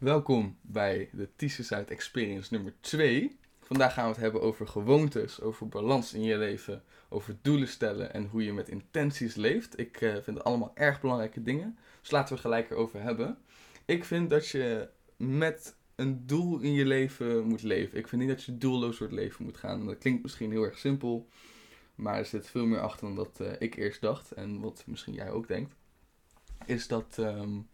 Welkom bij de T-Side Experience nummer 2. Vandaag gaan we het hebben over gewoontes, over balans in je leven, over doelen stellen en hoe je met intenties leeft. Ik uh, vind het allemaal erg belangrijke dingen, dus laten we gelijk erover hebben. Ik vind dat je met een doel in je leven moet leven. Ik vind niet dat je doelloos door het leven moet gaan. Dat klinkt misschien heel erg simpel, maar er zit veel meer achter dan dat uh, ik eerst dacht en wat misschien jij ook denkt. Is dat um,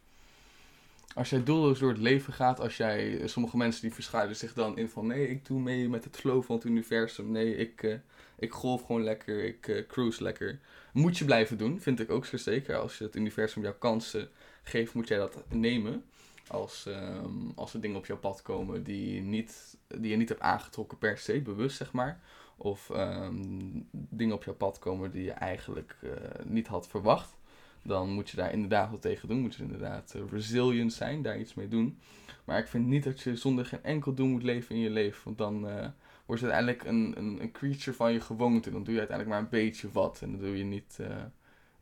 als jij doelloos door het leven gaat, als jij, sommige mensen die verschuilen zich dan in van nee, ik doe mee met het flow van het universum. Nee, ik, uh, ik golf gewoon lekker, ik uh, cruise lekker. Moet je blijven doen, vind ik ook zo zeker. Als je het universum jouw kansen geeft, moet jij dat nemen. Als, um, als er dingen op jouw pad komen die, niet, die je niet hebt aangetrokken per se, bewust zeg maar. Of um, dingen op jouw pad komen die je eigenlijk niet had verwacht dan moet je daar inderdaad wat tegen doen. Moet je inderdaad uh, resilient zijn, daar iets mee doen. Maar ik vind niet dat je zonder geen enkel doel moet leven in je leven. Want dan uh, word je uiteindelijk een, een, een, creature van je gewoonte. Dan doe je uiteindelijk maar een beetje wat. En dan doe je niet uh,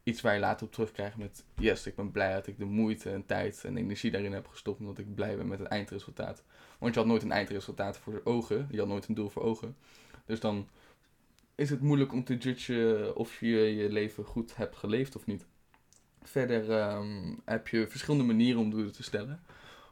iets waar je later op terugkrijgt met... Yes, ik ben blij dat ik de moeite en tijd en energie daarin heb gestopt. Omdat ik blij ben met het eindresultaat. Want je had nooit een eindresultaat voor ogen. Je had nooit een doel voor ogen. Dus dan is het moeilijk om te judgen of je je leven goed hebt geleefd of niet. Verder um, heb je verschillende manieren om doelen te stellen.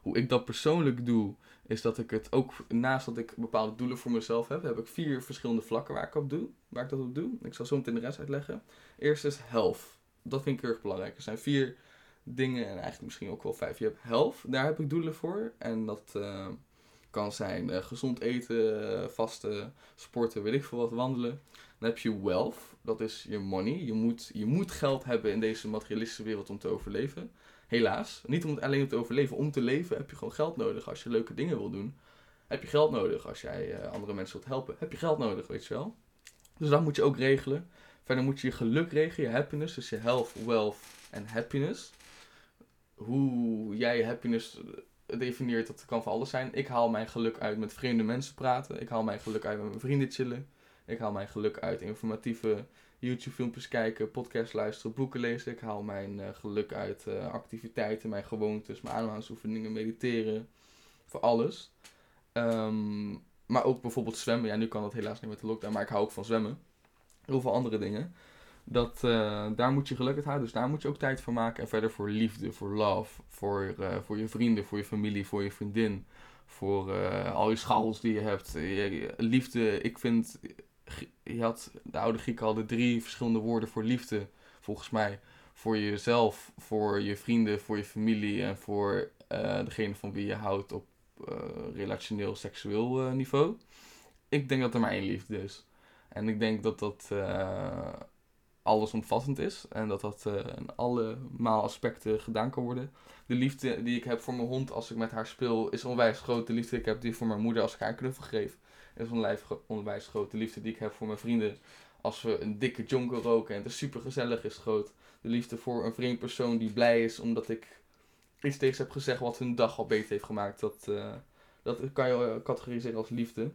Hoe ik dat persoonlijk doe, is dat ik het ook, naast dat ik bepaalde doelen voor mezelf heb, heb ik vier verschillende vlakken waar ik op doe. Waar ik dat op doe. Ik zal zo meteen de rest uitleggen. Eerst is health. Dat vind ik heel erg belangrijk. Er zijn vier dingen, en eigenlijk misschien ook wel vijf. Je hebt health, daar heb ik doelen voor. En dat uh, kan zijn uh, gezond eten, vasten, sporten, weet ik veel wat, wandelen. Dan heb je wealth, dat is je money. Je moet, je moet geld hebben in deze materialistische wereld om te overleven. Helaas. Niet om, alleen om te overleven. Om te leven heb je gewoon geld nodig. Als je leuke dingen wil doen, heb je geld nodig. Als jij uh, andere mensen wilt helpen, heb je geld nodig, weet je wel. Dus dat moet je ook regelen. Verder moet je je geluk regelen, je happiness. Dus je health, wealth en happiness. Hoe jij happiness definieert, dat kan voor alles zijn. Ik haal mijn geluk uit met vreemde mensen praten. Ik haal mijn geluk uit met mijn vrienden chillen. Ik haal mijn geluk uit informatieve YouTube-filmpjes kijken, podcasts luisteren, boeken lezen. Ik haal mijn uh, geluk uit uh, activiteiten, mijn gewoontes, mijn ademhalingsoefeningen, mediteren. Voor alles. Um, maar ook bijvoorbeeld zwemmen. Ja, nu kan dat helaas niet met de lockdown, maar ik hou ook van zwemmen. Heel veel andere dingen. Dat, uh, daar moet je geluk uit houden, dus daar moet je ook tijd voor maken. En verder voor liefde, voor love, voor, voor je vrienden, voor je familie, voor je vriendin. Voor al je schals die je hebt. liefde, ik vind je had, de oude Grieken hadden drie verschillende woorden voor liefde, volgens mij. Voor jezelf, voor je vrienden, voor je familie en voor degene van wie je houdt op relationeel, seksueel niveau. Ik denk dat er maar één liefde is. En ik denk dat dat allesomvattend is en dat dat in allemaal aspecten gedaan kan worden. De liefde die ik heb voor mijn hond als ik met haar speel is onwijs groot. De liefde die ik heb die voor mijn moeder als ik haar knuffel geef is onwijs groot. De liefde die ik heb voor mijn vrienden als we een dikke jonker roken en het super gezellig is groot. De liefde voor een vreemd persoon die blij is omdat ik iets tegen heb gezegd wat hun dag al beter heeft gemaakt. Dat, uh, dat kan je categoriseren als liefde.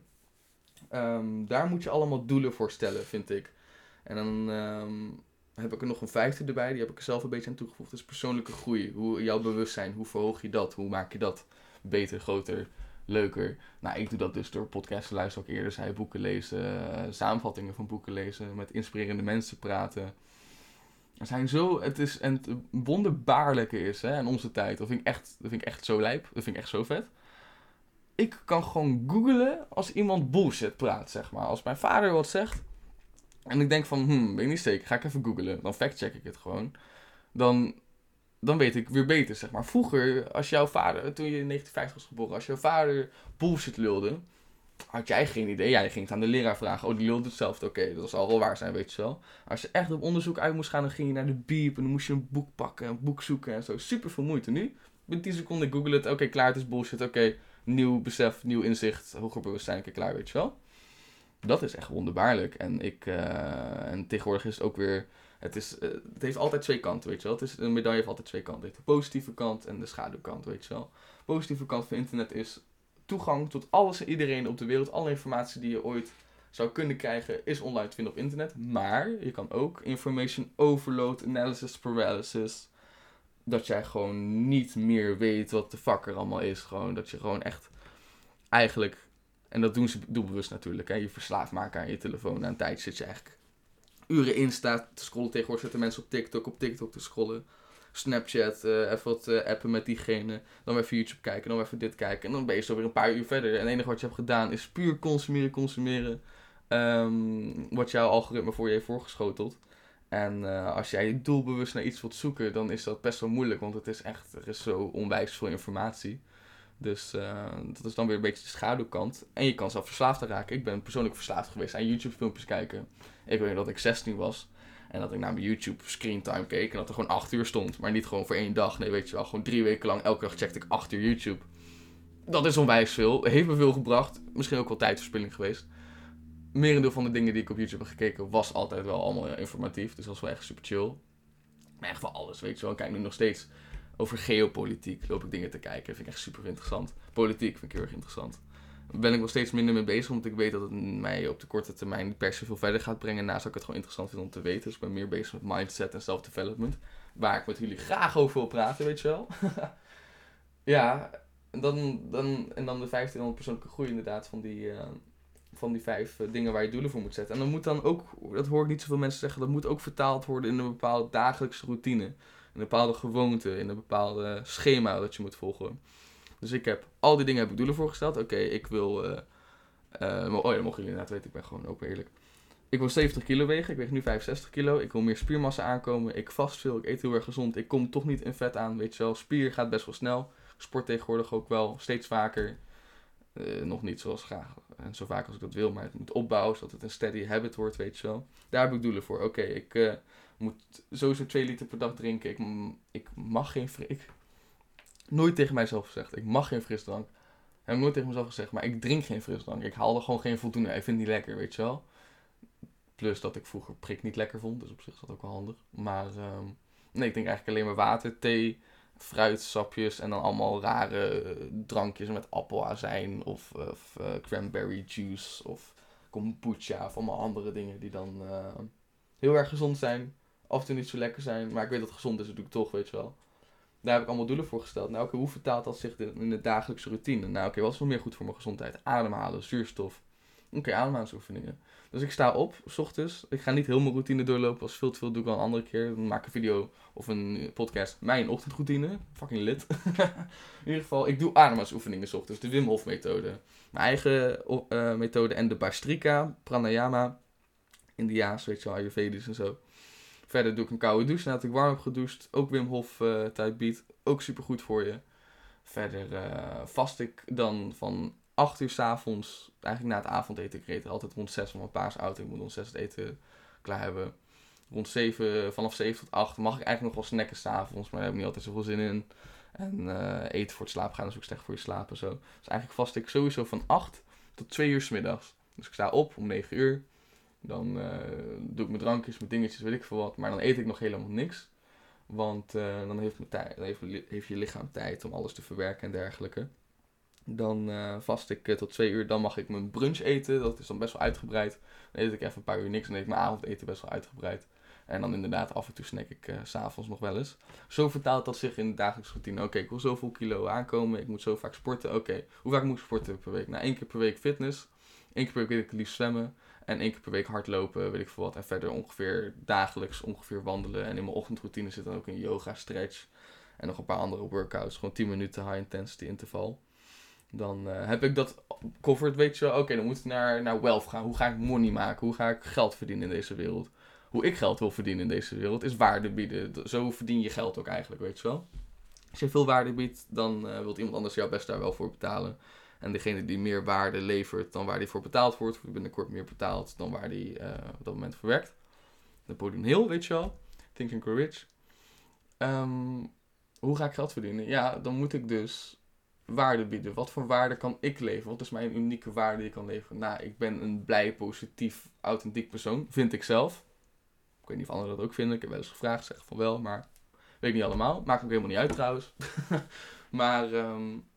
Um, daar moet je allemaal doelen voor stellen, vind ik. En dan um, heb ik er nog een vijfde erbij, die heb ik er zelf een beetje aan toegevoegd. Dat is persoonlijke groei. Hoe jouw bewustzijn, hoe verhoog je dat? Hoe maak je dat beter, groter? leuker. Nou, ik doe dat dus door podcasts te luisteren, ook eerder zei, boeken lezen, uh, samenvattingen van boeken lezen, met inspirerende mensen praten. Er zijn zo, het is, en wonderbaarlijke is, hè, in onze tijd, dat vind ik echt, dat vind ik echt zo lijp, dat vind ik echt zo vet. Ik kan gewoon googlen als iemand bullshit praat, zeg maar. Als mijn vader wat zegt, en ik denk van, hmm, ben ik niet zeker, ga ik even googlen. Dan factcheck ik het gewoon. Dan dan weet ik weer beter, zeg maar. Vroeger, als jouw vader, toen je in 1950 was geboren, als jouw vader bullshit lulde, had jij geen idee. Ja, je ging het aan de leraar vragen. Oh, die lulde hetzelfde. Oké, dat zal wel waar zijn, weet je wel. Als je echt op onderzoek uit moest gaan, dan ging je naar de biep en dan moest je een boek pakken, een boek zoeken en zo. Super veel moeite. Nu, met 10 seconden google het. Oké, klaar, het is bullshit. Oké, nieuw besef, nieuw inzicht, hoger bewustzijn. Oké, klaar, weet je wel. Dat is echt wonderbaarlijk. En, ik, uh, en tegenwoordig is het ook weer het, is, uh, het heeft altijd twee kanten, weet je wel. Het is, een medaille heeft altijd twee kanten. Het heeft de positieve kant en de schaduwkant, weet je wel. De positieve kant van internet is toegang tot alles en iedereen op de wereld. Alle informatie die je ooit zou kunnen krijgen is online te vinden op internet. Maar je kan ook information overload, analysis paralysis, dat jij gewoon niet meer weet wat de fuck er allemaal is. Gewoon dat je gewoon echt eigenlijk, en dat doen ze doelbewust natuurlijk, hè, je verslaafd maken aan je telefoon. Na een tijd zit je eigenlijk uren in staat te scrollen. Tegenwoordig zitten mensen op TikTok, op TikTok te scrollen. Snapchat, uh, even wat uh, appen met diegene. Dan even YouTube kijken, dan even dit kijken. En dan ben je zo weer een paar uur verder. En het enige wat je hebt gedaan is puur consumeren, consumeren. Um, wat jouw algoritme voor je heeft voorgeschoteld. En uh, als jij doelbewust naar iets wilt zoeken, dan is dat best wel moeilijk. Want het is echt, er is zo onwijs veel informatie. Dus dat is dan weer een beetje de schaduwkant. En je kan zelf verslaafd raken. Ik ben persoonlijk verslaafd geweest aan YouTube filmpjes kijken. Ik weet dat ik 16 was. En dat ik naar mijn YouTube screentime keek. En dat er gewoon 8 uur stond. Maar niet gewoon voor één dag. Nee, weet je wel. Gewoon drie weken lang. Elke dag checkte ik 8 uur YouTube. Dat is onwijs veel. Heeft me veel gebracht. Misschien ook wel tijdverspilling geweest. Merendeel van de dingen die ik op YouTube heb gekeken. Was altijd wel allemaal informatief. Dus dat was wel echt super chill. Maar echt wel alles, weet je wel. Ik kijk nu nog steeds over geopolitiek. Loop ik dingen te kijken. Vind ik echt super interessant. Politiek vind ik heel erg interessant ben ik wel steeds minder mee bezig, omdat ik weet dat het mij op de korte termijn niet per se veel verder gaat brengen. Naast dat ik het gewoon interessant vind om te weten. Dus ik ben meer bezig met mindset en self-development. Waar ik met jullie graag over wil praten, weet je wel. ja, en dan, dan, en dan de 1500 persoonlijke groei inderdaad van die, uh, van die vijf uh, dingen waar je doelen voor moet zetten. En dan moet dan ook, dat hoor ik niet zoveel mensen zeggen, dat moet ook vertaald worden in een bepaalde dagelijkse routine. Een bepaalde gewoonte, in een bepaalde schema dat je moet volgen. Dus ik heb al die dingen heb ik doelen voorgesteld. Oké, ik wil. Uh, oh ja, mogen jullie inderdaad weten. Ik ben gewoon open eerlijk. Ik wil 70 kilo wegen. Ik weeg nu 65 kilo. Ik wil meer spiermassa aankomen. Ik vast veel. Ik eet heel erg gezond. Ik kom toch niet in vet aan. Weet je wel. Spier gaat best wel snel. sport tegenwoordig ook wel. Steeds vaker. Uh, nog niet zoals graag. En zo vaak als ik dat wil. Maar het moet opbouwen. Zodat het een steady habit wordt. Weet je wel. Daar heb ik doelen voor. Oké, ik moet sowieso 2 liter per dag drinken. Ik, ik mag geen. Ik nooit tegen mijzelf gezegd. Ik mag geen frisdrank. Ik heb nooit tegen mezelf gezegd, maar ik drink geen frisdrank. Ik haal er gewoon geen voldoende. Ik vind niet lekker, weet je wel. Plus dat ik vroeger prik niet lekker vond, dus op zich is dat ook wel handig. Maar um, nee, ik drink eigenlijk alleen maar water, thee, fruitsapjes en dan allemaal rare uh, drankjes met appelazijn of, of uh, cranberry juice of kombucha of allemaal andere dingen die dan uh, heel erg gezond zijn. Af en toe niet zo lekker zijn, maar ik weet dat het gezond is natuurlijk toch, weet je wel. Daar heb ik allemaal doelen voor gesteld. Nou, oké, hoe vertaalt dat zich in de dagelijkse routine? Nou, oké, wat is nog meer goed voor mijn gezondheid? Ademhalen, zuurstof. Oké, okay, ademhalingsoefeningen. Dus ik sta op, s ochtends. Ik ga niet heel mijn routine doorlopen. Als veel te veel doe ik wel een andere keer. Dan maak ik een video of een podcast. Mijn ochtendroutine. Fucking lid. in ieder geval, ik doe ademhalingsoefeningen s ochtends. De Wim Hof methode. Mijn eigen uh, methode en de Bastrika, Pranayama. Indiaas, weet je wel, Ayurvedisch en zo. Verder doe ik een koude douche nadat ik warm heb gedoucht. Ook Wim Hof uh, tijd biedt. Ook super goed voor je. Verder uh, vast ik dan van 8 uur s avonds, eigenlijk na het avondeten. Ik reed altijd rond 6 van mijn paas auto. Ik moet rond 6 het eten klaar hebben. Rond 7, vanaf 7 tot 8 mag ik eigenlijk nog wel snacken s'avonds. Maar daar heb ik niet altijd zoveel zin in. En uh, eten voor het slapen gaan is ook slecht voor je slapen. Zo. Dus eigenlijk vast ik sowieso van 8 tot 2 uur s middags. Dus ik sta op om 9 uur. Dan uh, doe ik mijn drankjes, mijn dingetjes, weet ik veel wat. Maar dan eet ik nog helemaal niks. Want uh, dan, heeft, mijn heeft, je lichaam tijd om alles te verwerken en dergelijke. Dan uh, vast ik tot twee uur. Dan mag ik mijn brunch eten. Dat is dan best wel uitgebreid. Dan eet ik even een paar uur niks. Dan eet ik mijn avondeten best wel uitgebreid. En dan inderdaad af en toe snack ik uh, s'avonds nog wel eens. Zo vertaalt dat zich in de dagelijkse routine. Oké, ik wil zoveel kilo aankomen. Ik moet zo vaak sporten. Oké, hoe vaak moet ik sporten per week? Nou, één keer per week fitness. Eén keer per week wil ik zwemmen. En één keer per week hardlopen, weet ik veel wat. En verder ongeveer dagelijks ongeveer wandelen. En in mijn ochtendroutine zit dan ook een yoga, stretch. En nog een paar andere workouts. Gewoon 10 minuten high intensity interval. Dan uh, heb ik dat covered, weet je wel. Oké, dan moet ik naar, naar wealth gaan. Hoe ga ik money maken? Hoe ga ik geld verdienen in deze wereld? Hoe ik geld wil verdienen in deze wereld is waarde bieden. Zo verdien je geld ook eigenlijk, weet je wel. Als je veel waarde biedt, dan uh, wilt iemand anders jou best daar wel voor betalen. En degene die meer waarde levert dan waar die voor betaald wordt, wordt binnenkort meer betaald dan waar die uh, op dat moment voor werkt. Napoleon Hill, weet je wel. Think and Grow Rich. Um, hoe ga ik geld verdienen? Ja, dan moet ik dus waarde bieden. Wat voor waarde kan ik leveren? Wat is mijn unieke waarde die ik kan leveren? Nou, ik ben een blij, positief, authentiek persoon. Vind ik zelf. Ik weet niet of anderen dat ook vinden. Ik heb wel eens gevraagd, zeg van wel, maar weet ik niet allemaal. Maakt ook helemaal niet uit trouwens. maar um,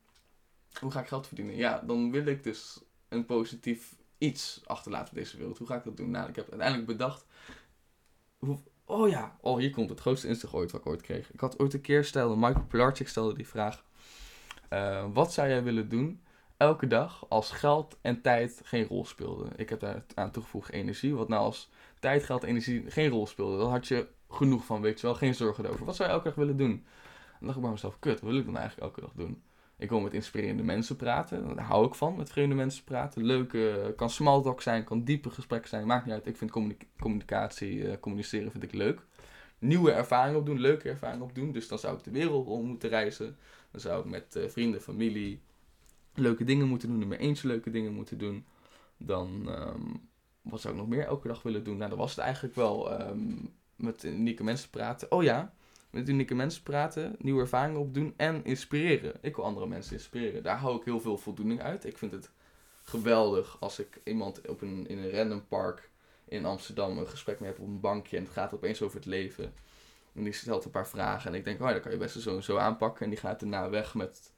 hoe ga ik geld verdienen? Ja, dan wil ik dus een positief iets achterlaten in deze wereld. Hoe ga ik dat doen? Nou, ik heb uiteindelijk bedacht, Oh ja, oh hier komt het grootste inzicht ooit wat ik ooit kreeg. Ik had ooit een keer stelde, Michael Pilarczyk stelde die vraag. eh, wat zou jij willen doen elke dag als geld en tijd geen rol speelden? Ik heb daar aan toegevoegd energie. Wat nou als tijd, geld en energie geen rol speelden? Dan had je genoeg van, weet je wel. Geen zorgen erover. Wat zou je elke dag willen doen? Dan dacht ik bij mezelf, kut, wat wil ik dan eigenlijk elke dag doen? Ik wil met inspirerende mensen praten. Daar hou ik van, met vreemde mensen praten. Leuke, kan small talk zijn, kan diepe gesprek zijn. Maakt niet uit. Ik vind communi- communicatie, eh, communiceren vind ik leuk. Nieuwe ervaringen opdoen, leuke ervaringen opdoen. Dus dan zou ik de wereld om moeten reizen. Dan zou ik met eh, vrienden, familie leuke dingen moeten doen. Mijn eentje leuke dingen moeten doen. Dan, ehm, wat zou ik nog meer elke dag willen doen? Nou, dat was het eigenlijk wel. ehm, met unieke mensen praten. Oh ja, met unieke mensen praten, nieuwe ervaringen opdoen en inspireren. Ik wil andere mensen inspireren. Daar hou ik heel veel voldoening uit. Ik vind het geweldig als ik iemand op een, in een random park in Amsterdam een gesprek mee heb op een bankje en het gaat opeens over het leven. En die stelt een paar vragen en ik denk, oh, dat kan je best zo en zo aanpakken. En die gaat daarna weg met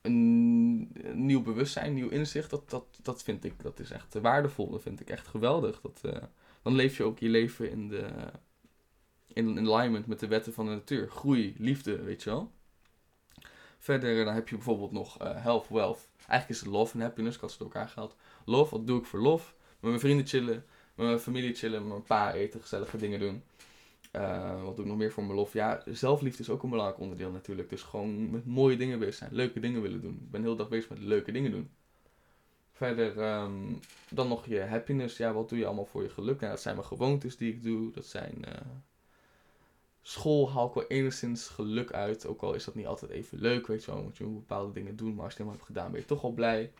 een, nieuw bewustzijn, nieuw inzicht. Dat, dat, dat vind ik, dat is echt waardevol. Dat vind ik echt geweldig. Dat, eh, dan leef je ook je leven in de in alignment met de wetten van de natuur. Groei, liefde, weet je wel. Verder dan heb je bijvoorbeeld nog eh, health, wealth. Eigenlijk is het love en happiness. Ik had ze door elkaar gehaald. Love, wat doe ik voor love? Met mijn vrienden chillen. Met mijn familie chillen. Met mijn pa eten. Gezellige dingen doen. Eh, wat doe ik nog meer voor mijn love? Ja, zelfliefde is ook een belangrijk onderdeel natuurlijk. Dus gewoon met mooie dingen bezig zijn. Leuke dingen willen doen. Ik ben heel dag bezig met leuke dingen doen. Verder ehm, dan nog je happiness. Ja, wat doe je allemaal voor je geluk? Nou, dat zijn mijn gewoontes die ik doe. Dat zijn... eh, school haal ik wel enigszins geluk uit. Ook al is dat niet altijd even leuk, weet je wel. Moet je bepaalde dingen doen, maar als je het helemaal hebt gedaan, ben je toch al blij.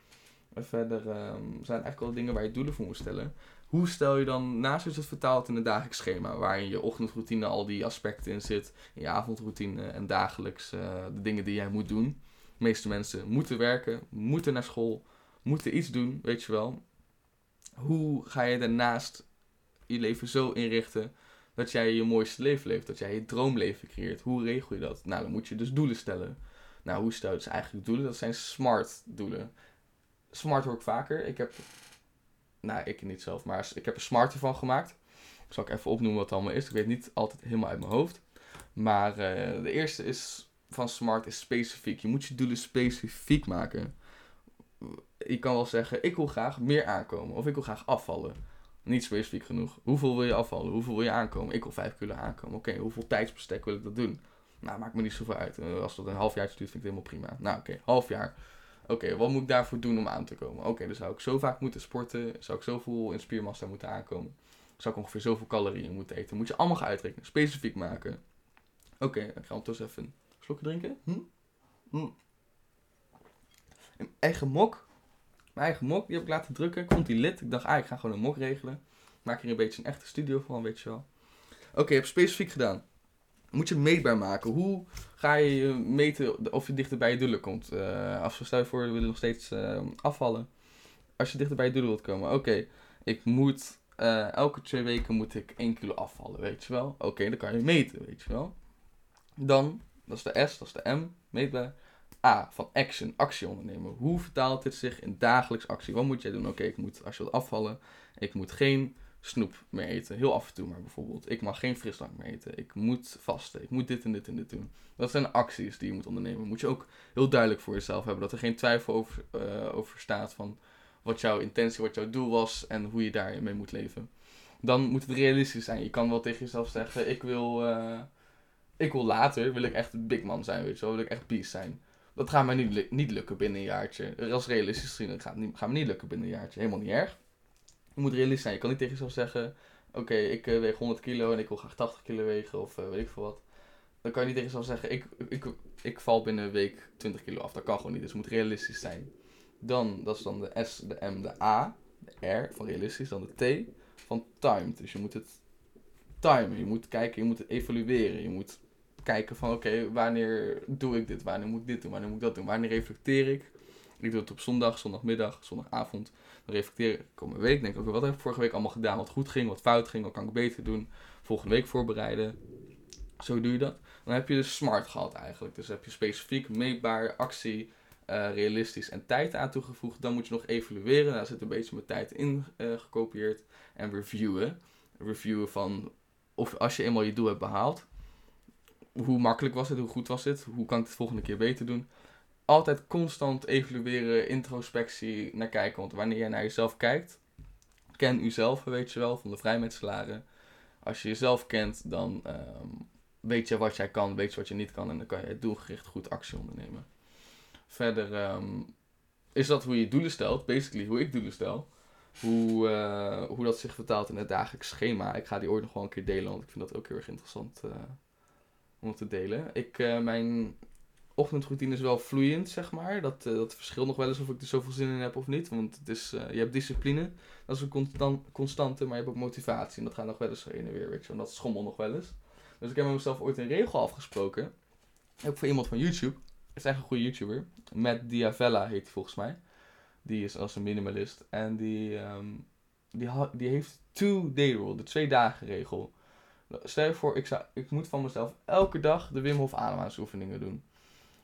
En verder ehm, zijn eigenlijk wel dingen waar je doelen voor moet stellen. Hoe stel je dan, naast is het vertaald in een dagelijks schema, waarin je ochtendroutine al die aspecten in zit, in je avondroutine en dagelijks eh, de dingen die jij moet doen. De meeste mensen moeten werken, moeten naar school, moeten iets doen, weet je wel. Hoe ga je daarnaast je leven zo inrichten dat jij je mooiste leven leeft, dat jij je droomleven creëert. Hoe regel je dat? Nou, dan moet je dus doelen stellen. Nou, hoe stel je dus eigenlijk doelen? Dat zijn smart doelen. Smart hoor ik vaker. Ik heb, nou, ik niet zelf, maar ik heb een smart ervan gemaakt. Ik zal ik even opnoemen wat het allemaal is. Ik weet niet altijd helemaal uit mijn hoofd. Maar eh, de eerste is van smart is specifiek. Je moet je doelen specifiek maken. Je kan wel zeggen, ik wil graag meer aankomen. Of ik wil graag afvallen. Niet specifiek genoeg. Hoeveel wil je afvallen? Hoeveel wil je aankomen? Ik wil 5 kilo aankomen. Oké, hoeveel tijdsbestek wil ik dat doen? Nou, maakt me niet zoveel uit. Uh, Als dat een half jaar duurt, vind ik het helemaal prima. Nou, oké, half jaar. Oké, wat moet ik daarvoor doen om aan te komen? Oké, dan zou ik zo vaak moeten sporten. Zou ik zoveel in spiermassa moeten aankomen. Zou ik ongeveer zoveel calorieën moeten eten. Moet je allemaal gaan uitrekenen. Specifiek maken. Oké, gaan we ondertussen even een slokje drinken. Hm? Hm. Een eigen mok mijn eigen mok, die heb ik laten drukken. Vond die lid. Ik dacht, ah, ik ga gewoon een mok regelen. Maak hier een beetje een echte studio van, weet je wel. Oké, heb specifiek gedaan. Moet je meetbaar maken. Hoe ga je meten of je dichter bij je doelen komt? Uh, als we je we willen nog steeds uh, afvallen. Als je dichter bij je doelen wilt komen. Oké, ik moet uh, elke twee weken moet ik 1 kilo afvallen, weet je wel. Oké, dan kan je meten, weet je wel. Dan, dat is de S, dat is de M, meetbaar. A, van action, actie ondernemen. Hoe vertaalt dit zich in dagelijks actie? Wat moet jij doen? Oké, ik moet, als je wilt afvallen, ik moet geen snoep meer eten. Heel af en toe maar bijvoorbeeld. Ik mag geen frisdrank meer eten. Ik moet vasten. Ik moet dit en dit en dit doen. Dat zijn acties die je moet ondernemen. Moet je ook heel duidelijk voor jezelf hebben. Dat er geen twijfel over, uh, over staat van wat jouw intentie, wat jouw doel was en hoe je daarmee moet leven. Dan moet het realistisch zijn. Je kan wel tegen jezelf zeggen, ik wil, uh, ik wil later, wil ik echt big man zijn, weet je wel. Wil ik echt beast zijn. Dat gaat mij niet, niet lukken binnen een jaartje. Als realistisch gezien, dat gaat, niet, me niet lukken binnen een jaartje. Helemaal niet erg. Je moet realistisch zijn. Je kan niet tegen jezelf zeggen: Oké, ik uh, weeg 100 kilo en ik wil graag 80 kilo wegen of uh, weet ik veel wat. Dan kan je niet tegen jezelf zeggen: ik, ik, ik val binnen een week 20 kilo af. Dat kan gewoon niet. Dus het moet realistisch zijn. Dan, dat is dan de S, de M, de A, de R van realistisch. Dan de T van timed. Dus je moet het timen. Je moet kijken, je moet het evalueren. Je moet kijken van oké, wanneer doe ik dit? Wanneer moet ik dit doen? Wanneer moet ik dat doen? Wanneer reflecteer ik? Ik doe het op zondag, zondagmiddag, zondagavond. Dan reflecteer ik op mijn week. Denk okay, wat heb ik vorige week allemaal gedaan? Wat goed ging, wat fout ging, wat kan ik beter doen? Volgende week voorbereiden. Zo doe je dat. Dan heb je dus smart gehad eigenlijk. Dus heb je specifiek, meetbaar, actie, uh, realistisch en tijd aan toegevoegd. Dan moet je nog evalueren. Daar zit een beetje mijn tijd in uh, gekopieerd. En reviewen. Reviewen van of als je eenmaal je doel hebt behaald, hoe makkelijk was het, hoe goed was het, hoe kan ik het de volgende keer beter doen. Altijd constant evalueren, introspectie naar kijken. Want wanneer je naar jezelf kijkt, ken jezelf, weet je wel, van de vrijmetselaren. Als je jezelf kent, dan ehm, weet je wat jij kan, weet je wat je niet kan. En dan kan je doelgericht goed actie ondernemen. Verder ehm, is dat hoe je doelen stelt, basically hoe ik doelen stel. Hoe, uh, hoe dat zich vertaalt in het dagelijks schema. Ik ga die ooit nog wel een keer delen, want ik vind dat ook heel erg interessant uh, om te delen. Ik, uh, mijn ochtendroutine is wel vloeiend, zeg maar. Dat, dat verschilt nog wel eens of ik er zoveel zin in heb of niet. Want het is, je hebt discipline, dat is een constant, constante, maar je hebt ook motivatie. En dat gaat nog wel eens heen en weer, weet je. En dat schommelt nog wel eens. Dus ik heb met mezelf ooit een regel afgesproken. Ook voor iemand van YouTube. Het is echt een goede YouTuber. Matt Diavella heet hij volgens mij. Die is als een minimalist. En die, um, die, die heeft two-day rule, de twee dagen regel. Stel je voor, ik, zou, ik moet van mezelf elke dag de Wim Hof ademhalingsoefeningen doen.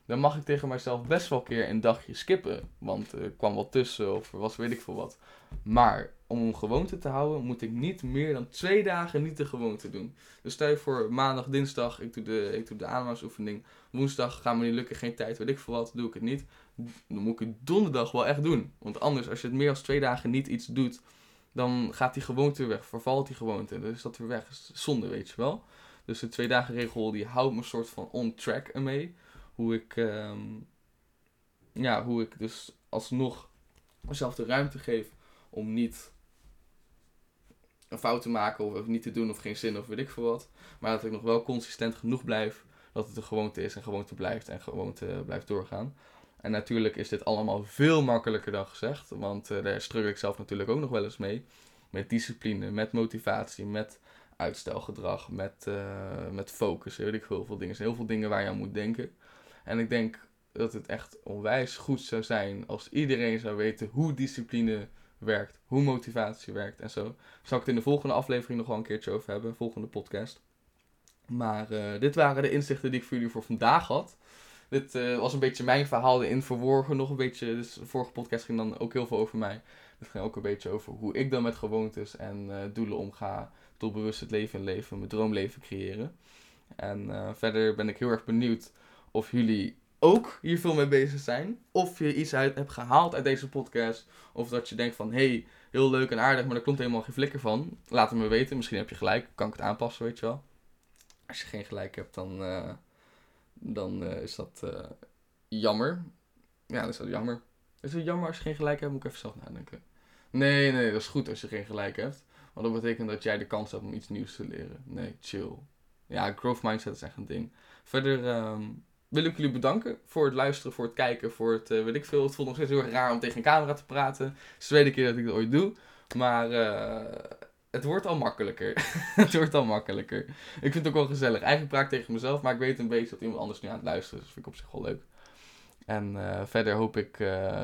Dan mag ik tegen mezelf best wel een keer een dagje skippen. Want er kwam wat tussen of was weet ik veel wat. Maar om een gewoonte te houden, moet ik niet meer dan twee dagen niet de gewoonte doen. Dus stel je voor maandag, dinsdag, ik doe de, ik doe de ademhalingsoefening. Woensdag gaat me niet lukken, geen tijd, weet ik veel wat, doe ik het niet. Dan moet ik het donderdag wel echt doen. Want anders, als je het meer dan twee dagen niet iets doet, dan gaat die gewoonte weg, vervalt die gewoonte. Dus dat weer weg, is zonde, weet je wel. Dus de twee dagen regel, die houdt me soort van on track ermee. Hoe ik, um, ja, hoe ik dus alsnog mezelf de ruimte geef om niet een fout te maken of niet te doen of geen zin of weet ik veel wat. Maar dat ik nog wel consistent genoeg blijf dat het een gewoonte is en gewoonte blijft en gewoonte blijft doorgaan. En natuurlijk is dit allemaal veel makkelijker dan gezegd, want uh, daar struggle ik zelf natuurlijk ook nog wel eens mee. Met discipline, met motivatie, met uitstelgedrag, met, uh, met focus, weet ik heel veel dingen. Er zijn heel veel dingen waar je aan moet denken. En ik denk dat het echt onwijs goed zou zijn als iedereen zou weten hoe discipline werkt, hoe motivatie werkt en zo. Zal ik het in de volgende aflevering nog wel een keertje over hebben, volgende podcast. Maar uh, dit waren de inzichten die ik voor jullie voor vandaag had. Dit uh, was een beetje mijn verhaal in verworgen, nog een beetje. Dus de vorige podcast ging dan ook heel veel over mij. Het ging ook een beetje over hoe ik dan met gewoontes en uh, doelen omga. Doelbewust het leven leven, mijn droomleven creëren. En verder ben ik heel erg benieuwd of jullie ook hier veel mee bezig zijn. Of je iets uit hebt gehaald uit deze podcast. Of dat je denkt van, hey, heel leuk en aardig, maar daar komt helemaal geen flikker van. Laat het me weten. Misschien heb je gelijk. Kan ik het aanpassen, weet je wel. Als je geen gelijk hebt, dan, dan uh, is dat uh, jammer. Ja, dat is dat jammer. Is het jammer als je geen gelijk hebt? Moet ik even zelf nadenken. Nee, nee, dat is goed als je geen gelijk hebt. Want dat betekent dat jij de kans hebt om iets nieuws te leren. Nee, chill. Ja, growth mindset is echt een ding. Verder... Um, wil ik jullie bedanken voor het luisteren, voor het kijken, voor het, uh, weet ik veel. Het voelt nog steeds heel erg raar om tegen een camera te praten. Het is de tweede keer dat ik dat ooit doe. Maar het wordt al makkelijker. het wordt al makkelijker. Ik vind het ook wel gezellig. Eigenlijk praat ik tegen mezelf, maar ik weet een beetje dat iemand anders nu aan het luisteren is. Dat vind ik op zich wel leuk. En uh, verder hoop ik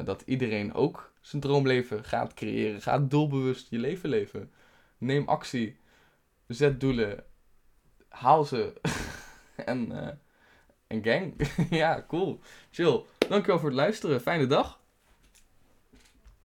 dat iedereen ook zijn droomleven gaat creëren. Ga doelbewust je leven leven. Neem actie. Zet doelen. Haal ze. en... Een gang? ja, cool. Chill. Dankjewel voor het luisteren. Fijne dag.